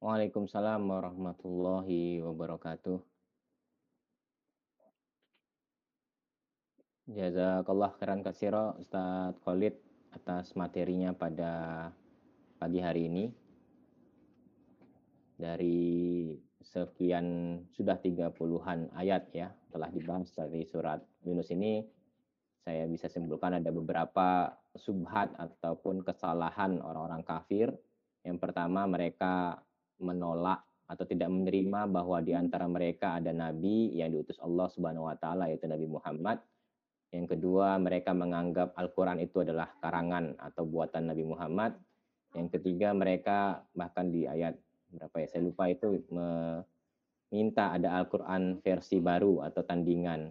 Waalaikumsalam warahmatullahi wabarakatuh. Jazakallah khairan katsira Ustaz Khalid atas materinya pada pagi hari ini. Dari sekian sudah 30-an ayat ya telah dibahas dari surat Yunus ini saya bisa simpulkan ada beberapa subhat ataupun kesalahan orang-orang kafir. Yang pertama mereka menolak atau tidak menerima bahwa di antara mereka ada nabi yang diutus Allah Subhanahu wa taala yaitu Nabi Muhammad yang kedua, mereka menganggap Al-Quran itu adalah karangan atau buatan Nabi Muhammad. Yang ketiga, mereka bahkan di ayat berapa ya, saya lupa itu meminta ada Al-Quran versi baru atau tandingan.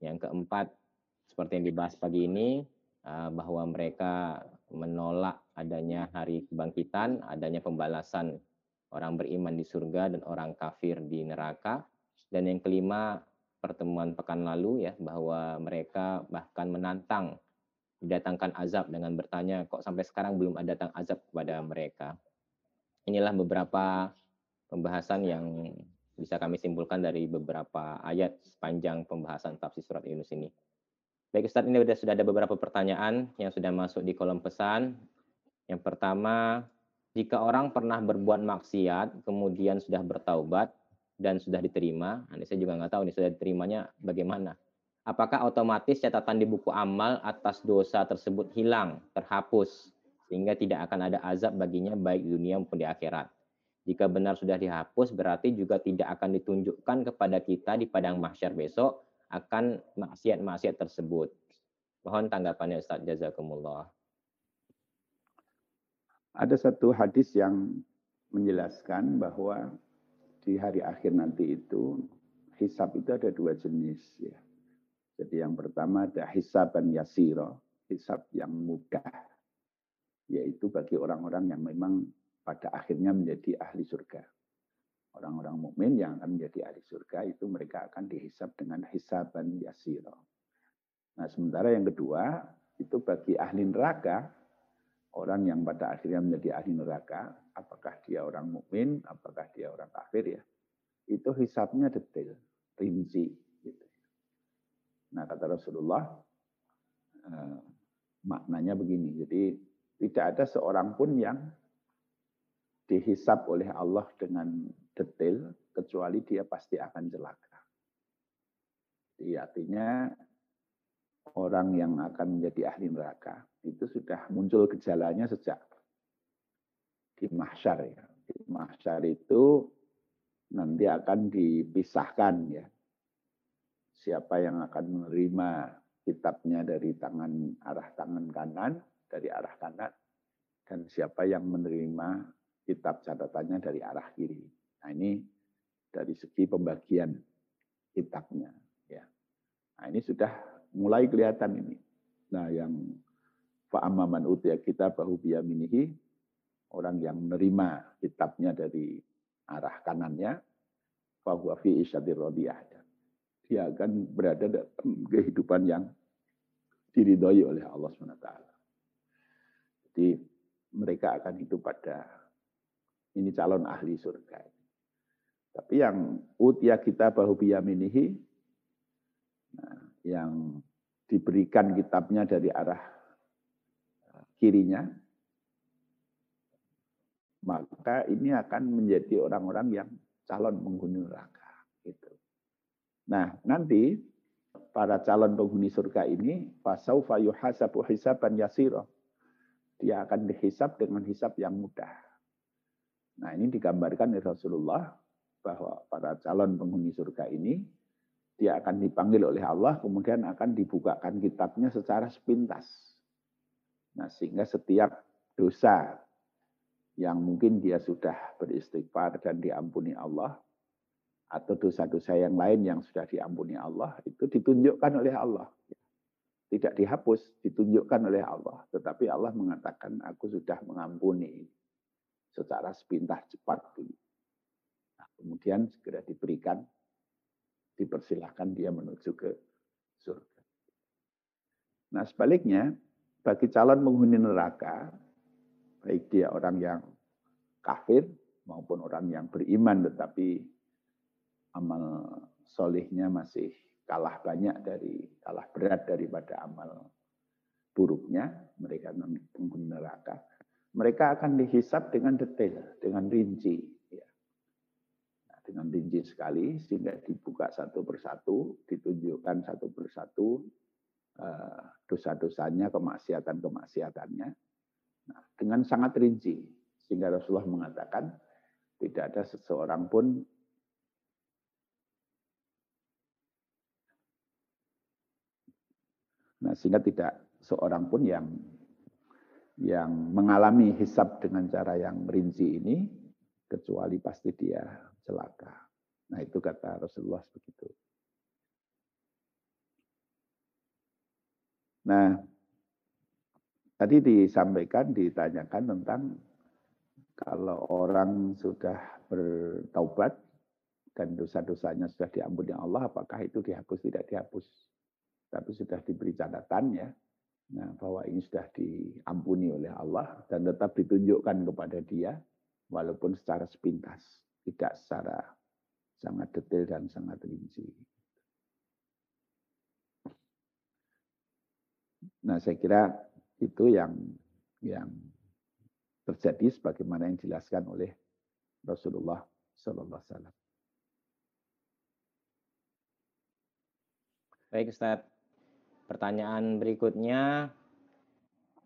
Yang keempat, seperti yang dibahas pagi ini, eh, bahwa mereka menolak adanya hari kebangkitan, adanya pembalasan orang beriman di surga dan orang kafir di neraka. Dan yang kelima, pertemuan pekan lalu ya bahwa mereka bahkan menantang didatangkan azab dengan bertanya kok sampai sekarang belum ada datang azab kepada mereka. Inilah beberapa pembahasan yang bisa kami simpulkan dari beberapa ayat sepanjang pembahasan tafsir surat Yunus ini. Baik Ustadz, ini sudah ada beberapa pertanyaan yang sudah masuk di kolom pesan. Yang pertama, jika orang pernah berbuat maksiat, kemudian sudah bertaubat, dan sudah diterima, ini saya juga nggak tahu nih sudah diterimanya bagaimana. Apakah otomatis catatan di buku amal atas dosa tersebut hilang, terhapus, sehingga tidak akan ada azab baginya baik dunia maupun di akhirat. Jika benar sudah dihapus, berarti juga tidak akan ditunjukkan kepada kita di padang mahsyar besok akan maksiat-maksiat tersebut. Mohon tanggapannya Ustaz Jazakumullah. Ada satu hadis yang menjelaskan bahwa di hari akhir nanti itu hisab itu ada dua jenis ya. Jadi yang pertama ada hisaban yasiro, hisab yang mudah. Yaitu bagi orang-orang yang memang pada akhirnya menjadi ahli surga. Orang-orang mukmin yang akan menjadi ahli surga itu mereka akan dihisab dengan hisaban yasiro. Nah, sementara yang kedua itu bagi ahli neraka, orang yang pada akhirnya menjadi ahli neraka, apakah dia orang mukmin, apakah dia orang kafir ya, itu hisapnya detail, rinci. Gitu. Nah kata Rasulullah, eh, maknanya begini, jadi tidak ada seorang pun yang dihisap oleh Allah dengan detail, kecuali dia pasti akan celaka. Jadi artinya orang yang akan menjadi ahli neraka itu sudah muncul gejalanya sejak di mahsyar ya. Di mahsyar itu nanti akan dipisahkan ya. Siapa yang akan menerima kitabnya dari tangan arah tangan kanan, dari arah kanan dan siapa yang menerima kitab catatannya dari arah kiri. Nah, ini dari segi pembagian kitabnya ya. Nah, ini sudah mulai kelihatan ini. Nah, yang fa'amman utiya kitabahu biyaminihi orang yang menerima kitabnya dari arah kanannya, fahuwa fi isyadir. Dia akan berada dalam kehidupan yang diridhoi oleh Allah SWT. Jadi mereka akan hidup pada ini calon ahli surga. Tapi yang utia kita bahu biyaminihi, nah, yang diberikan kitabnya dari arah kirinya, maka ini akan menjadi orang-orang yang calon penghuni neraka. Gitu. Nah, nanti para calon penghuni surga ini fasaufa yuhasabu hisaban yasira. Dia akan dihisap dengan hisap yang mudah. Nah, ini digambarkan oleh Rasulullah bahwa para calon penghuni surga ini dia akan dipanggil oleh Allah kemudian akan dibukakan kitabnya secara sepintas. Nah, sehingga setiap dosa yang mungkin dia sudah beristighfar dan diampuni Allah, atau dosa-dosa yang lain yang sudah diampuni Allah, itu ditunjukkan oleh Allah. Tidak dihapus, ditunjukkan oleh Allah. Tetapi Allah mengatakan, aku sudah mengampuni secara sepintas cepat. Nah, kemudian segera diberikan, dipersilahkan dia menuju ke surga. Nah sebaliknya, bagi calon penghuni neraka, baik dia orang yang kafir maupun orang yang beriman tetapi amal solihnya masih kalah banyak dari kalah berat daripada amal buruknya mereka pengguna neraka mereka akan dihisap dengan detail dengan rinci ya. nah, dengan rinci sekali sehingga dibuka satu persatu ditunjukkan satu persatu dosa-dosanya kemaksiatan kemaksiatannya nah, dengan sangat rinci sehingga Rasulullah mengatakan tidak ada seseorang pun Nah, sehingga tidak seorang pun yang yang mengalami hisab dengan cara yang rinci ini kecuali pasti dia celaka. Nah, itu kata Rasulullah begitu. Nah, tadi disampaikan ditanyakan tentang kalau orang sudah bertaubat dan dosa-dosanya sudah diampuni Allah, apakah itu dihapus tidak dihapus? Tapi sudah diberi catatan ya, nah, bahwa ini sudah diampuni oleh Allah dan tetap ditunjukkan kepada dia, walaupun secara sepintas, tidak secara sangat detail dan sangat rinci. Nah, saya kira itu yang yang terjadi sebagaimana yang dijelaskan oleh Rasulullah Sallallahu Alaihi Wasallam. Baik Ustaz. Pertanyaan berikutnya,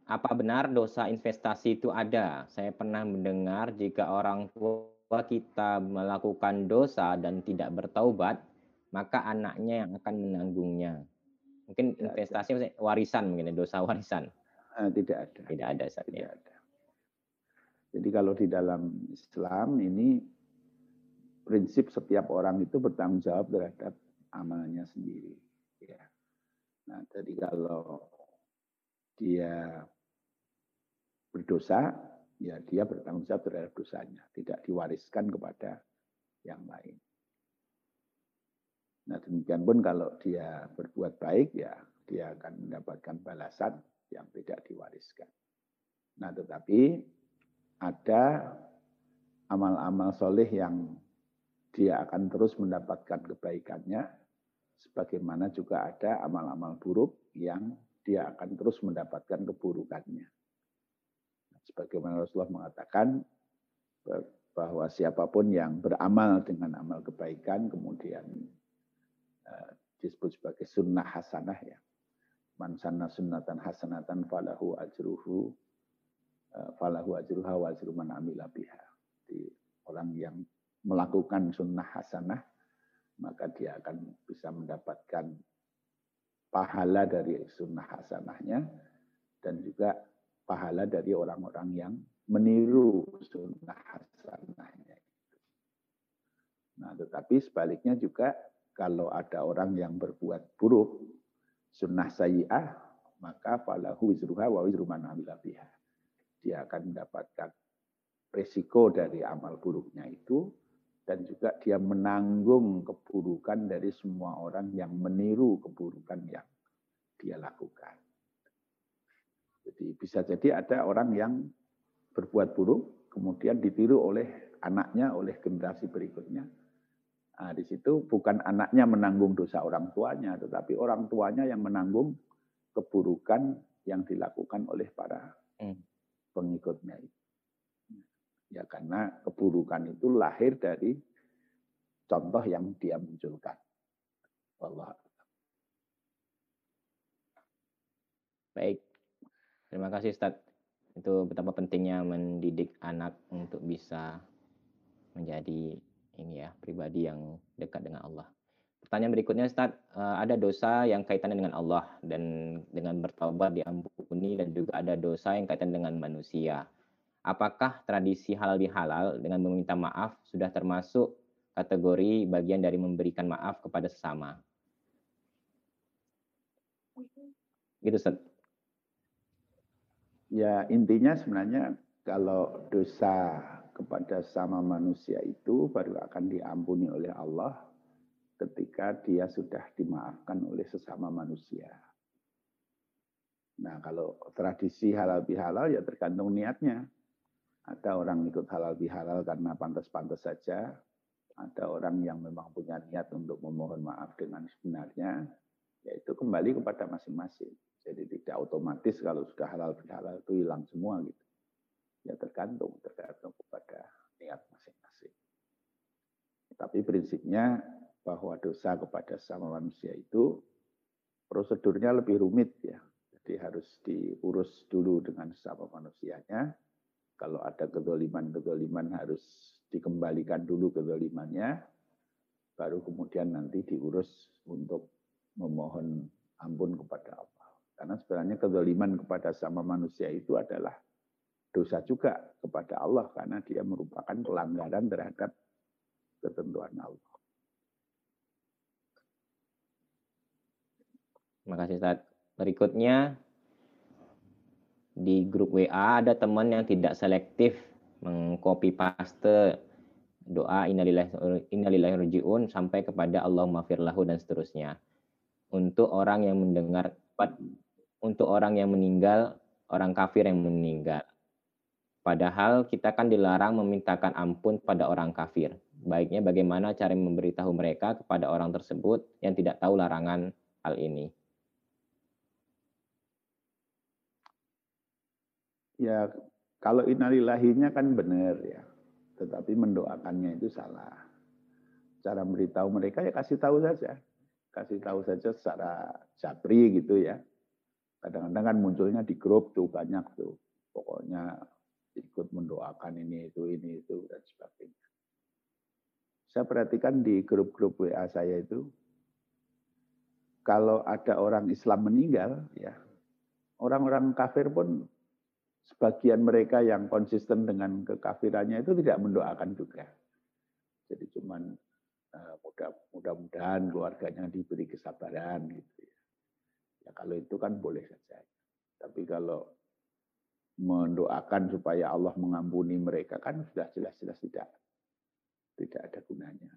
apa benar dosa investasi itu ada? Saya pernah mendengar jika orang tua kita melakukan dosa dan tidak bertaubat, maka anaknya yang akan menanggungnya. Mungkin investasi warisan mungkin ya, dosa warisan. Eh, tidak ada. Tidak ada saat tidak ada. Jadi kalau di dalam Islam ini prinsip setiap orang itu bertanggung jawab terhadap amalnya sendiri. Ya. Nah, jadi kalau dia berdosa, ya dia bertanggung jawab terhadap dosanya, tidak diwariskan kepada yang lain. Nah, demikian pun kalau dia berbuat baik, ya dia akan mendapatkan balasan yang tidak diwariskan. Nah, tetapi ada amal-amal soleh yang dia akan terus mendapatkan kebaikannya, sebagaimana juga ada amal-amal buruk yang dia akan terus mendapatkan keburukannya. Sebagaimana Rasulullah mengatakan bahwa siapa pun yang beramal dengan amal kebaikan kemudian disebut sebagai sunnah hasanah ya. Man sanna sunnatan hasanatan falahu ajruhu Eh, falahu ajruha wa ajru man amila biha. Jadi orang yang melakukan sunnah hasanah maka dia akan bisa mendapatkan pahala dari sunnah hasanahnya dan juga pahala dari orang-orang yang meniru sunnah hasanahnya. Nah, tetapi sebaliknya juga kalau ada orang yang berbuat buruk, sunnah sayyi'ah, maka falahu wizruha wa wizru man dia akan mendapatkan resiko dari amal buruknya itu dan juga dia menanggung keburukan dari semua orang yang meniru keburukan yang dia lakukan. Jadi bisa jadi ada orang yang berbuat buruk kemudian ditiru oleh anaknya, oleh generasi berikutnya. Nah, di situ bukan anaknya menanggung dosa orang tuanya, tetapi orang tuanya yang menanggung keburukan yang dilakukan oleh para hmm pengikutnya. Ya karena keburukan itu lahir dari contoh yang dia munculkan. Allah. Baik. Terima kasih Ustaz. Itu betapa pentingnya mendidik anak untuk bisa menjadi ini ya, pribadi yang dekat dengan Allah. Pertanyaan berikutnya Ustaz, eh, ada dosa yang kaitannya dengan Allah dan dengan bertobat diampuni dan juga ada dosa yang kaitannya dengan manusia. Apakah tradisi halal bihalal dengan meminta maaf sudah termasuk kategori bagian dari memberikan maaf kepada sesama? Gitu Ustaz. Ya intinya sebenarnya kalau dosa kepada sama manusia itu baru akan diampuni oleh Allah ketika dia sudah dimaafkan oleh sesama manusia. Nah, kalau tradisi halal bihalal ya tergantung niatnya. Ada orang ikut halal bihalal karena pantas-pantas saja. Ada orang yang memang punya niat untuk memohon maaf dengan sebenarnya. Yaitu kembali kepada masing-masing. Jadi tidak otomatis kalau sudah halal bihalal itu hilang semua gitu. Ya tergantung, tergantung kepada niat masing-masing. Tapi prinsipnya bahwa dosa kepada sama manusia itu prosedurnya lebih rumit ya. Jadi harus diurus dulu dengan sesama manusianya. Kalau ada kedoliman-kedoliman harus dikembalikan dulu kedolimannya, baru kemudian nanti diurus untuk memohon ampun kepada Allah. Karena sebenarnya kedoliman kepada sama manusia itu adalah dosa juga kepada Allah karena dia merupakan pelanggaran terhadap ketentuan Allah. Terima kasih Ustaz. Berikutnya di grup WA ada teman yang tidak selektif mengcopy paste doa innalillahi rujiun sampai kepada Allah lahu dan seterusnya. Untuk orang yang mendengar untuk orang yang meninggal, orang kafir yang meninggal. Padahal kita kan dilarang memintakan ampun pada orang kafir. Baiknya bagaimana cara memberitahu mereka kepada orang tersebut yang tidak tahu larangan hal ini. Ya kalau innalillahinya kan benar ya. Tetapi mendoakannya itu salah. Cara memberitahu mereka ya kasih tahu saja. Kasih tahu saja secara japri gitu ya. Kadang-kadang kan munculnya di grup tuh banyak tuh. Pokoknya mendoakan ini itu ini itu dan sebagainya. Saya perhatikan di grup-grup WA saya itu kalau ada orang Islam meninggal ya orang-orang kafir pun sebagian mereka yang konsisten dengan kekafirannya itu tidak mendoakan juga. Jadi cuman uh, mudah mudah-mudahan keluarganya diberi kesabaran gitu ya. ya. kalau itu kan boleh saja. Tapi kalau mendoakan supaya Allah mengampuni mereka kan sudah jelas-jelas tidak tidak ada gunanya.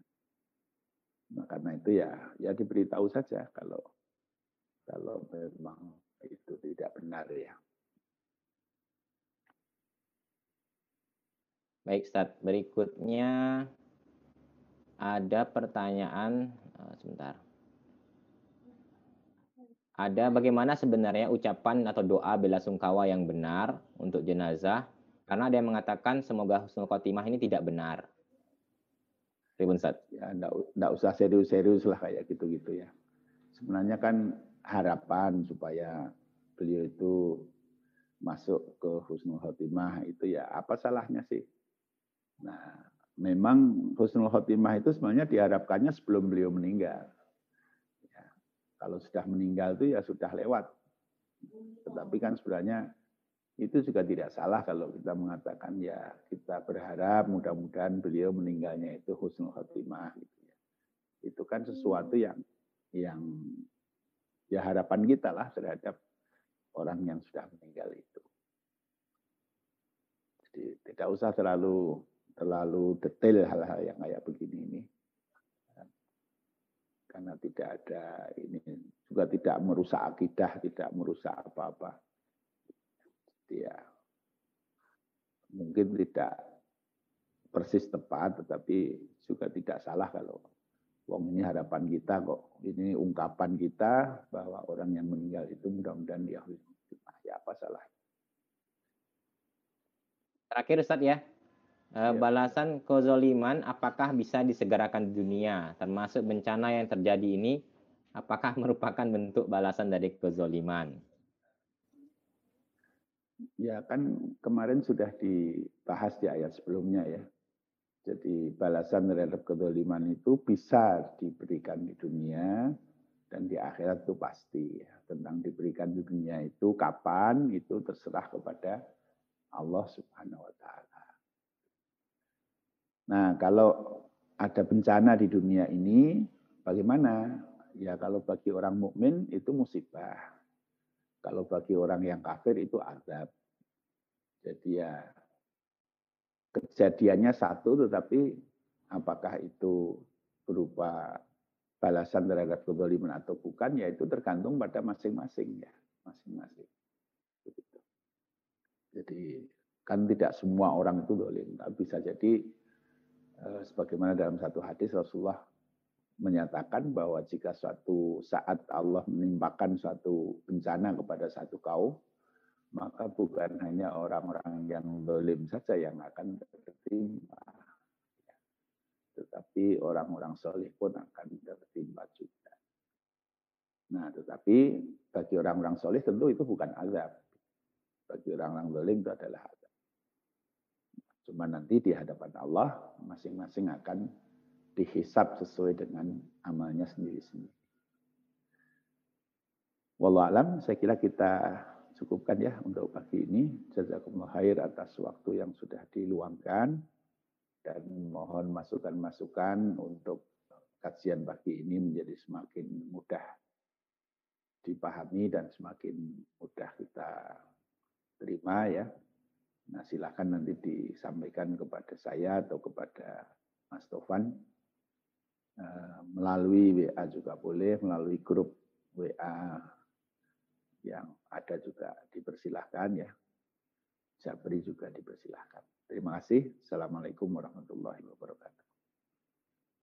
Nah, karena itu ya ya diberitahu saja kalau kalau memang itu tidak benar ya. Baik, Ustaz. Berikutnya ada pertanyaan uh, sebentar. Ada bagaimana sebenarnya ucapan atau doa bela sungkawa yang benar untuk jenazah? Karena ada yang mengatakan semoga husnul khotimah ini tidak benar. Ribun Ustaz. Ya, enggak, usah serius-serius lah kayak gitu-gitu ya. Sebenarnya kan harapan supaya beliau itu masuk ke husnul khotimah itu ya apa salahnya sih? Nah, memang husnul khotimah itu sebenarnya diharapkannya sebelum beliau meninggal. Kalau sudah meninggal itu ya sudah lewat. Tetapi kan sebenarnya itu juga tidak salah kalau kita mengatakan ya kita berharap mudah-mudahan beliau meninggalnya itu husnul khotimah gitu ya. Itu kan sesuatu yang yang ya harapan kita lah terhadap orang yang sudah meninggal itu. Jadi tidak usah terlalu terlalu detail hal-hal yang kayak begini ini. Karena tidak ada ini juga tidak merusak akidah, tidak merusak apa-apa. Ya, mungkin tidak persis tepat, tetapi juga tidak salah kalau Wong ini harapan kita kok, ini ungkapan kita bahwa orang yang meninggal itu mudah-mudahan dia ya apa salah. Terakhir Ustadz ya, Ya. Balasan kezoliman apakah bisa disegerakan di dunia, termasuk bencana yang terjadi ini, apakah merupakan bentuk balasan dari kezoliman? Ya kan kemarin sudah dibahas di ayat sebelumnya ya. Jadi balasan terhadap kezoliman itu bisa diberikan di dunia dan di akhirat itu pasti ya. Tentang diberikan di dunia itu kapan itu terserah kepada Allah Subhanahu wa taala. Nah, kalau ada bencana di dunia ini, bagaimana? Ya, kalau bagi orang mukmin itu musibah. Kalau bagi orang yang kafir itu azab. Jadi ya kejadiannya satu, tetapi apakah itu berupa balasan terhadap kedoliman atau bukan, ya itu tergantung pada masing-masing ya, masing-masing. Jadi kan tidak semua orang itu dolim. Tapi bisa jadi sebagaimana dalam satu hadis Rasulullah menyatakan bahwa jika suatu saat Allah menimpakan suatu bencana kepada satu kaum, maka bukan hanya orang-orang yang dolim saja yang akan tertimpa. Tetapi orang-orang soleh pun akan tertimpa juga. Nah, tetapi bagi orang-orang soleh tentu itu bukan azab. Bagi orang-orang dolim itu adalah. Cuma nanti di hadapan Allah masing-masing akan dihisap sesuai dengan amalnya sendiri-sendiri. Wallah alam, saya kira kita cukupkan ya untuk pagi ini. Jazakumullah khair atas waktu yang sudah diluangkan dan mohon masukan-masukan untuk kajian pagi ini menjadi semakin mudah dipahami dan semakin mudah kita terima ya. Nah silakan nanti disampaikan kepada saya atau kepada Mas Tovan Eh, melalui WA juga boleh, melalui grup WA yang ada juga dipersilahkan ya. Jabri juga dipersilahkan. Terima kasih. Assalamualaikum warahmatullahi wabarakatuh.